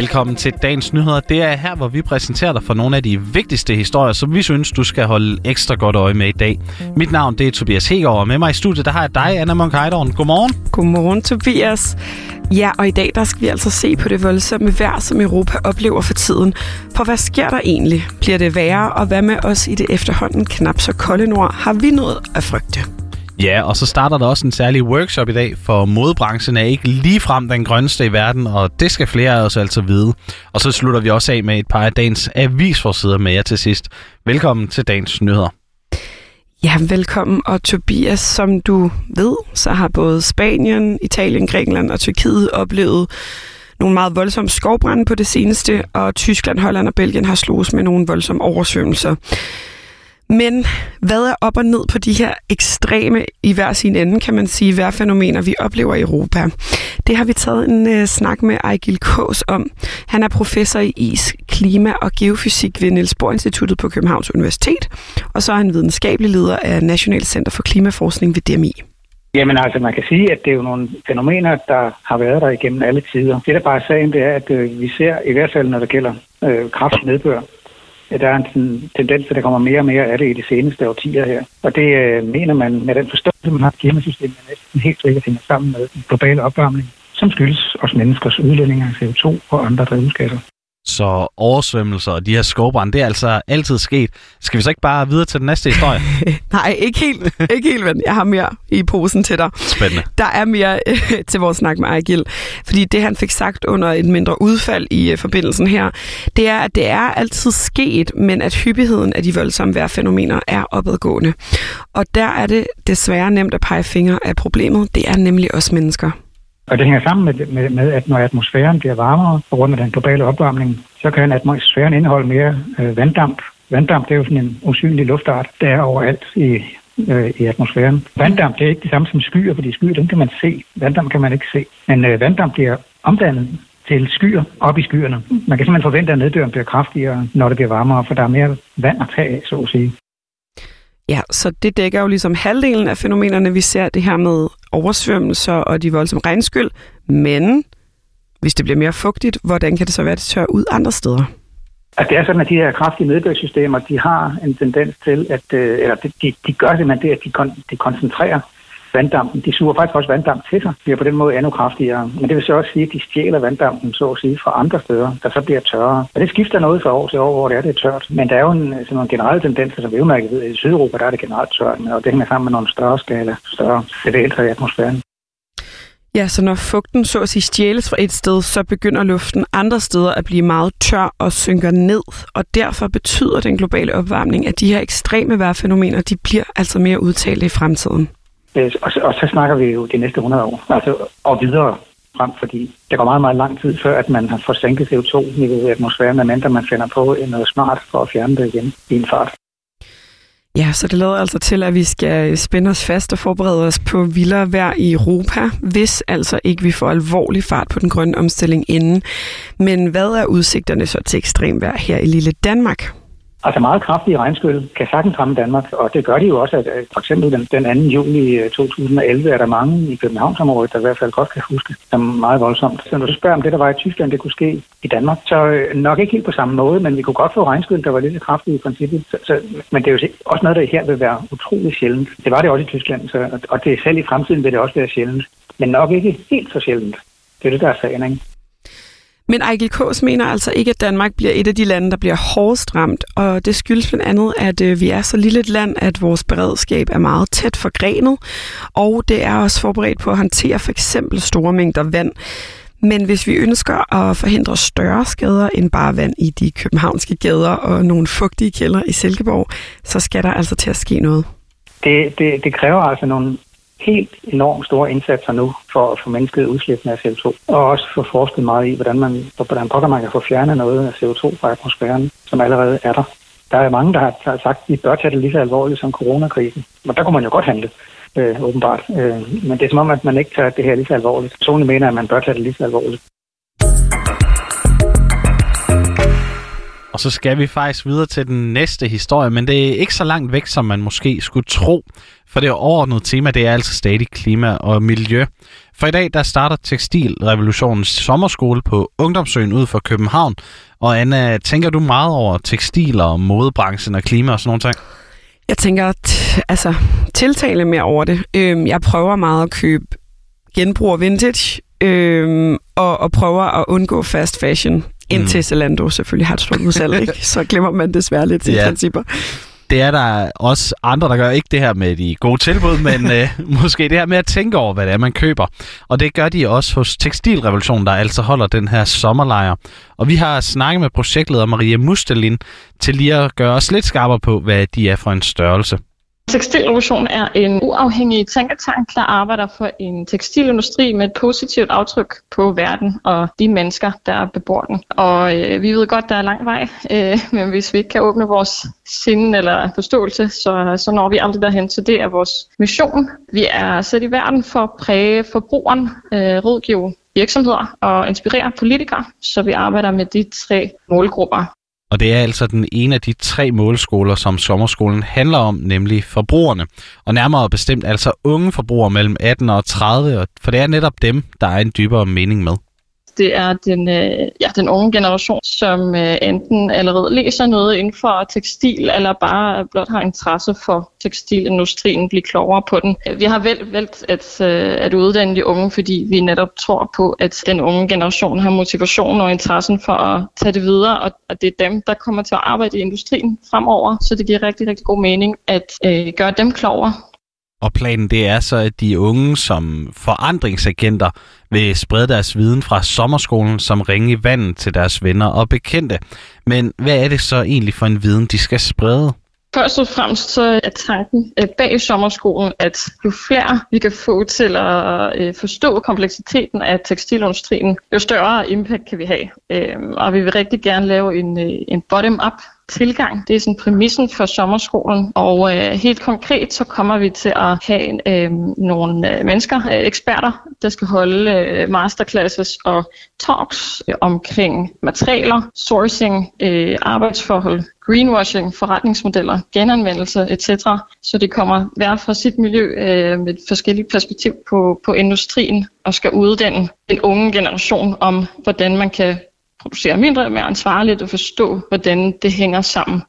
Velkommen til dagens nyheder. Det er her, hvor vi præsenterer dig for nogle af de vigtigste historier, som vi synes, du skal holde ekstra godt øje med i dag. Mit navn det er Tobias Hegaard, og med mig i studiet der har jeg dig, Anna Monk Heidorn. Godmorgen. Godmorgen, Tobias. Ja, og i dag der skal vi altså se på det voldsomme vejr, som Europa oplever for tiden. For hvad sker der egentlig? Bliver det værre, og hvad med os i det efterhånden knap så kolde nord? Har vi noget at frygte? Ja, og så starter der også en særlig workshop i dag, for modebranchen er ikke ligefrem den grønneste i verden, og det skal flere af os altså vide. Og så slutter vi også af med et par af dagens avisforsider med jer til sidst. Velkommen til dagens nyheder. Ja, velkommen. Og Tobias, som du ved, så har både Spanien, Italien, Grækenland og Tyrkiet oplevet nogle meget voldsomme skovbrænde på det seneste, og Tyskland, Holland og Belgien har slået med nogle voldsomme oversvømmelser. Men hvad er op og ned på de her ekstreme, i hver sin ende, kan man sige, vejrfænomener, vi oplever i Europa? Det har vi taget en øh, snak med Ejgil Kås om. Han er professor i is, klima og geofysik ved Niels Bohr Instituttet på Københavns Universitet, og så er han videnskabelig leder af National Center for Klimaforskning ved DMI. Jamen altså, man kan sige, at det er jo nogle fænomener, der har været der igennem alle tider. Det, der bare er sagen, det er, at øh, vi ser, i hvert fald når det gælder øh, kraftig nedbør, der er en tendens til, at der kommer mere og mere af det i de seneste årtier her. Og det øh, mener man med den forståelse, man har klimasystemet næsten helt sikkert hænger sammen med den globale opvarmning, som skyldes os menneskers udledninger af CO2 og andre drivhusgasser. Så oversvømmelser og de her skovbrænde, det er altså altid sket. Skal vi så ikke bare videre til den næste historie? Nej, ikke helt, ikke helt, ven. Jeg har mere i posen til dig. Spændende. Der er mere til vores snak med Ejgil. Fordi det, han fik sagt under et mindre udfald i øh, forbindelsen her, det er, at det er altid sket, men at hyppigheden af de voldsomme vejrfænomener er opadgående. Og der er det desværre nemt at pege fingre af problemet. Det er nemlig os mennesker. Og det hænger sammen med, med, med, at når atmosfæren bliver varmere på grund af den globale opvarmning, så kan atmosfæren indeholde mere øh, vanddamp. Vanddamp det er jo sådan en usynlig luftart, der er overalt i, øh, i atmosfæren. Vanddamp det er ikke det samme som skyer, fordi skyer dem kan man se. Vanddamp kan man ikke se. Men øh, vanddamp bliver omdannet til skyer op i skyerne. Man kan simpelthen forvente, at neddøren bliver kraftigere, når det bliver varmere, for der er mere vand at tage af, så at sige. Ja, så det dækker jo ligesom halvdelen af fænomenerne, vi ser det her med oversvømmelser og de voldsomme regnskyld. Men hvis det bliver mere fugtigt, hvordan kan det så være, at det tør ud andre steder? At det er sådan, at de her kraftige nedbørssystemer, de har en tendens til, at øh, eller de, de gør simpelthen det, at de, kon, de koncentrerer vanddampen. De suger faktisk også vanddamp til sig, bliver på den måde endnu kraftigere. Men det vil så også sige, at de stjæler vanddampen, så at sige, fra andre steder, der så bliver tørre. Og det skifter noget fra år til år, hvor det er, det er tørt. Men der er jo en, sådan nogle generelle tendenser, som vi udmærket ved. I Sydeuropa der er det generelt tørt, og det hænger sammen med nogle større skala, større bevægelser i atmosfæren. Ja, så når fugten så at sige stjæles fra et sted, så begynder luften andre steder at blive meget tør og synker ned. Og derfor betyder den globale opvarmning, at de her ekstreme vejrfænomener, de bliver altså mere udtalte i fremtiden. Øh, og, og så snakker vi jo de næste 100 år, altså og videre frem, fordi det går meget, meget lang tid før, at man har fået sænket CO2-niveauet i atmosfæren, medmindre man finder på øh, noget smart for at fjerne det igen i en fart. Ja, så det lader altså til, at vi skal spænde os fast og forberede os på vildere vejr i Europa, hvis altså ikke vi får alvorlig fart på den grønne omstilling inden. Men hvad er udsigterne så til ekstrem vejr her i lille Danmark? Altså meget kraftige regnskyld kan sagtens ramme Danmark, og det gør de jo også, at øh, for eksempel den, den 2. juli 2011 er der mange i Københavnsområdet, der i hvert fald godt kan huske, som meget voldsomt. Så når du spørger om det, der var i Tyskland, det kunne ske i Danmark, så øh, nok ikke helt på samme måde, men vi kunne godt få regnskyld, der var lidt kraftige i princippet. Så, så, men det er jo også noget, der her vil være utrolig sjældent. Det var det også i Tyskland, så, og det selv i fremtiden vil det også være sjældent, men nok ikke helt så sjældent. Det er det, der er sagen, ikke? Men Ejgil Kås mener altså ikke, at Danmark bliver et af de lande, der bliver hårdest ramt, og det skyldes blandt andet, at øh, vi er så lille et land, at vores beredskab er meget tæt forgrenet, og det er også forberedt på at håndtere for eksempel store mængder vand. Men hvis vi ønsker at forhindre større skader end bare vand i de københavnske gader og nogle fugtige kælder i Silkeborg, så skal der altså til at ske noget. Det, det, det kræver altså nogle helt enormt store indsatser nu for at få mindsket udslippene af CO2, og også få forsket meget i, hvordan man, hvordan pokker man kan få fjernet noget af CO2 fra atmosfæren, som allerede er der. Der er mange, der har sagt, at vi bør tage det lige så alvorligt som coronakrisen. Men der kunne man jo godt handle, øh, åbenbart. Øh, men det er som om, at man ikke tager det her lige så alvorligt. Personligt mener, at man bør tage det lige så alvorligt. Og så skal vi faktisk videre til den næste historie, men det er ikke så langt væk, som man måske skulle tro. For det overordnede tema, det er altså stadig klima og miljø. For i dag, der starter Tekstilrevolutionens sommerskole på Ungdomsøen ud for København. Og Anna, tænker du meget over tekstiler og modebranchen og klima og sådan nogle ting? Jeg tænker, t- altså, tiltale mere over det. Øhm, jeg prøver meget at købe genbrug og vintage, øhm, og, og prøver at undgå fast fashion, indtil mm. Zalando selvfølgelig har et stort udsalg, ikke? så glemmer man desværre lidt sine ja. principper det er der også andre, der gør ikke det her med de gode tilbud, men øh, måske det her med at tænke over, hvad det er, man køber. Og det gør de også hos Tekstilrevolutionen, der altså holder den her sommerlejr. Og vi har snakket med projektleder Maria Mustelin til lige at gøre os lidt skarpere på, hvad de er for en størrelse. Tekstilrevolution er en uafhængig tænketank, der arbejder for en tekstilindustri med et positivt aftryk på verden og de mennesker, der bebor den. Og øh, vi ved godt, der er lang vej, øh, men hvis vi ikke kan åbne vores sind eller forståelse, så, så når vi aldrig derhen. Så det er vores mission. Vi er sat i verden for at præge forbrugeren, øh, rådgive virksomheder og inspirere politikere, så vi arbejder med de tre målgrupper. Og det er altså den ene af de tre målskoler, som sommerskolen handler om, nemlig forbrugerne. Og nærmere bestemt altså unge forbrugere mellem 18 og 30, for det er netop dem, der er en dybere mening med det er den, øh, ja, den unge generation, som øh, enten allerede læser noget inden for tekstil, eller bare blot har interesse for tekstilindustrien, blive klogere på den. Vi har vel, valgt at, øh, at uddanne de unge, fordi vi netop tror på, at den unge generation har motivation og interessen for at tage det videre, og at det er dem, der kommer til at arbejde i industrien fremover. Så det giver rigtig, rigtig god mening at øh, gøre dem klogere og planen det er så, at de unge som forandringsagenter vil sprede deres viden fra sommerskolen som ringe i vandet til deres venner og bekendte. Men hvad er det så egentlig for en viden, de skal sprede? Først og fremmest så er tanken øh, bag sommerskolen, at jo flere vi kan få til at øh, forstå kompleksiteten af tekstilindustrien, jo større impact kan vi have. Øhm, og vi vil rigtig gerne lave en, øh, en bottom-up tilgang. Det er sådan præmissen for sommerskolen, og øh, helt konkret så kommer vi til at have øh, nogle øh, mennesker, øh, eksperter, der skal holde øh, masterclasses og talks øh, omkring materialer, sourcing, øh, arbejdsforhold, greenwashing, forretningsmodeller, genanvendelse etc. Så det kommer hver fra sit miljø øh, med et forskelligt perspektiv på, på industrien og skal uddanne den unge generation om, hvordan man kan producere mindre, mere ansvarligt og forstå, hvordan det hænger sammen.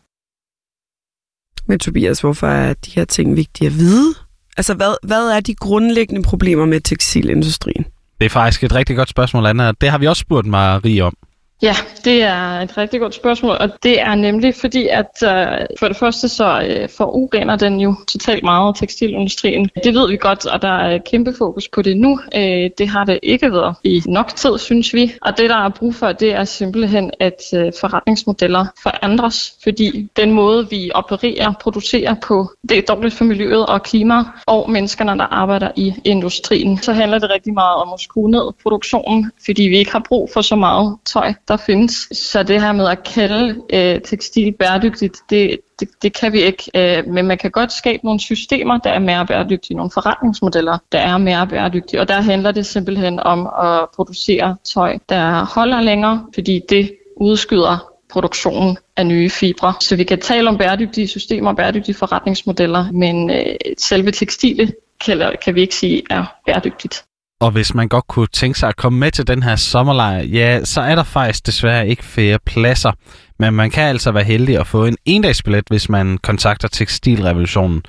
Men Tobias, hvorfor er de her ting vigtige at vide? Altså, hvad, hvad er de grundlæggende problemer med tekstilindustrien? Det er faktisk et rigtig godt spørgsmål, Anna. Det har vi også spurgt Marie om. Ja, det er et rigtig godt spørgsmål, og det er nemlig fordi, at øh, for det første så øh, forurener den jo totalt meget tekstilindustrien. Det ved vi godt, og der er kæmpe fokus på det nu. Øh, det har det ikke været i nok tid, synes vi. Og det, der er brug for, det er simpelthen, at øh, forretningsmodeller forandres, fordi den måde, vi opererer, producerer på, det er dårligt for miljøet og klima og menneskerne, der arbejder i industrien. Så handler det rigtig meget om at skrue ned produktionen, fordi vi ikke har brug for så meget tøj der findes. Så det her med at kalde øh, tekstil bæredygtigt, det, det, det kan vi ikke. Øh, men man kan godt skabe nogle systemer, der er mere bæredygtige, nogle forretningsmodeller, der er mere bæredygtige. Og der handler det simpelthen om at producere tøj, der holder længere, fordi det udskyder produktionen af nye fibre. Så vi kan tale om bæredygtige systemer og bæredygtige forretningsmodeller, men øh, selve tekstile kan, kan vi ikke sige er bæredygtigt. Og hvis man godt kunne tænke sig at komme med til den her sommerlejr, ja, så er der faktisk desværre ikke flere pladser. Men man kan altså være heldig at få en endagsbillet, hvis man kontakter Tekstilrevolutionen.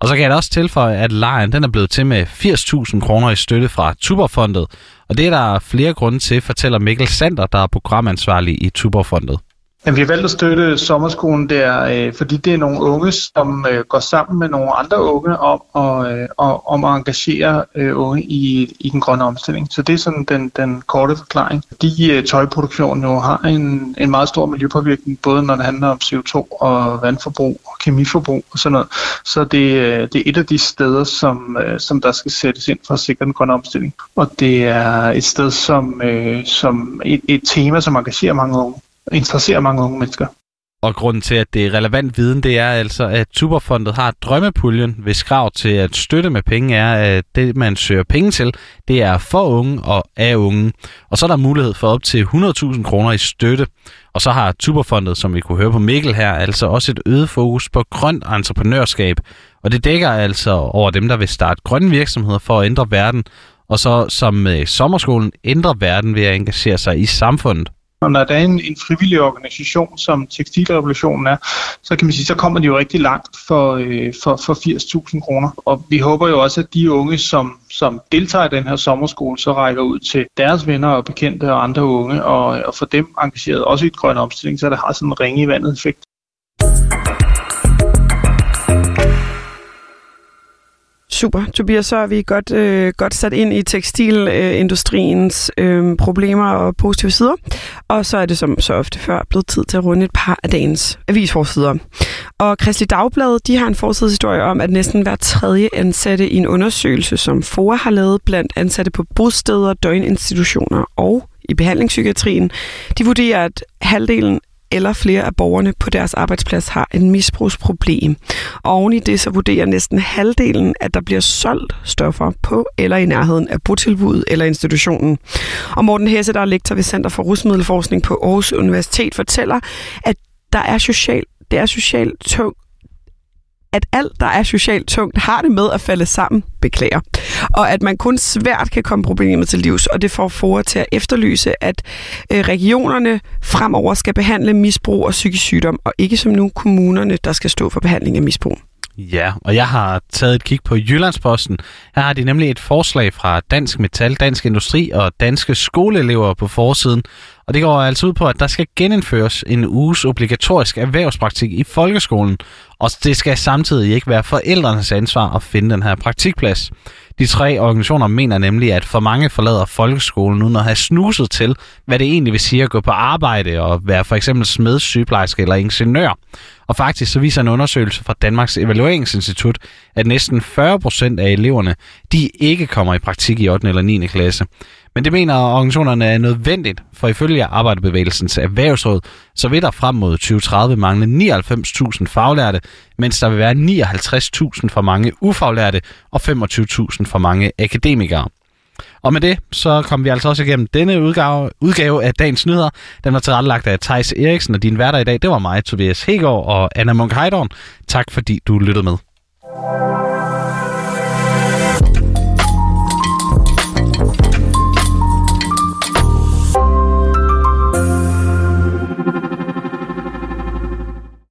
Og så kan jeg da også tilføje, at lejren den er blevet til med 80.000 kroner i støtte fra Tuberfondet. Og det er der flere grunde til, fortæller Mikkel Sander, der er programansvarlig i Tuberfondet. Jamen, vi har valgt at støtte sommerskolen der, øh, fordi det er nogle unge, som øh, går sammen med nogle andre unge om, øh, og, øh, om at engagere øh, unge i, i den grønne omstilling. Så det er sådan den, den korte forklaring. De øh, tøjproduktioner jo har en, en meget stor miljøpåvirkning, både når det handler om CO2 og vandforbrug og kemiforbrug og sådan noget. Så det, øh, det er et af de steder, som, øh, som der skal sættes ind for at sikre den grønne omstilling. Og det er et sted, som, øh, som et, et tema, som engagerer mange unge interesserer mange unge mennesker. Og grunden til, at det er relevant viden, det er altså, at Tuberfondet har drømmepuljen, hvis krav til at støtte med penge er, at det, man søger penge til, det er for unge og af unge. Og så er der mulighed for op til 100.000 kroner i støtte. Og så har Tuberfondet, som vi kunne høre på Mikkel her, altså også et øget fokus på grønt entreprenørskab. Og det dækker altså over dem, der vil starte grønne virksomheder for at ændre verden, og så som med sommerskolen ændre verden ved at engagere sig i samfundet. Og når der er en, en frivillig organisation, som Tekstilrevolutionen er, så kan man sige, så kommer de jo rigtig langt for, øh, for, for 80.000 kroner. Og vi håber jo også, at de unge, som, som deltager i den her sommerskole, så rækker ud til deres venner og bekendte og andre unge, og, og for dem engageret også i et grøn omstilling, så det har sådan en ringe i vandet effekt. Super. Tobias, så er vi godt, øh, godt sat ind i tekstilindustriens øh, problemer og positive sider. Og så er det som så ofte før blevet tid til at runde et par af dagens avisforsider. Og Kristelig Dagblad de har en forsidshistorie om, at næsten hver tredje ansatte i en undersøgelse, som FOA har lavet blandt ansatte på bosteder, døgninstitutioner og i behandlingspsykiatrien, de vurderer, at halvdelen eller flere af borgerne på deres arbejdsplads har en misbrugsproblem. Og oven i det så vurderer næsten halvdelen, at der bliver solgt stoffer på eller i nærheden af botilbuddet eller institutionen. Og Morten Hesse, der er lektor ved Center for Rusmiddelforskning på Aarhus Universitet, fortæller, at der er social, det er socialt tung, at alt, der er socialt tungt, har det med at falde sammen, beklager. Og at man kun svært kan komme problemet til livs, og det får FOA til at efterlyse, at øh, regionerne fremover skal behandle misbrug og psykisk sygdom, og ikke som nu kommunerne, der skal stå for behandling af misbrug. Ja, og jeg har taget et kig på Jyllandsposten. Her har de nemlig et forslag fra Dansk Metal, Dansk Industri og danske skoleelever på forsiden. Og det går altså ud på, at der skal genindføres en uges obligatorisk erhvervspraktik i folkeskolen. Og det skal samtidig ikke være forældrenes ansvar at finde den her praktikplads. De tre organisationer mener nemlig, at for mange forlader folkeskolen uden at have snuset til, hvad det egentlig vil sige at gå på arbejde og være for eksempel smed, sygeplejerske eller ingeniør. Og faktisk så viser en undersøgelse fra Danmarks Evalueringsinstitut, at næsten 40 procent af eleverne, de ikke kommer i praktik i 8. eller 9. klasse. Men det mener organisationerne er nødvendigt, for ifølge Arbejderbevægelsens erhvervsråd, så vil der frem mod 2030 mangle 99.000 faglærte, mens der vil være 59.000 for mange ufaglærte og 25.000 for mange akademikere. Og med det, så kom vi altså også igennem denne udgave, udgave af Dagens Nyheder. Den var tilrettelagt af Tejs Eriksen, og din værter i dag, det var mig, Tobias Hegård og Anna Munk Tak fordi du lyttede med.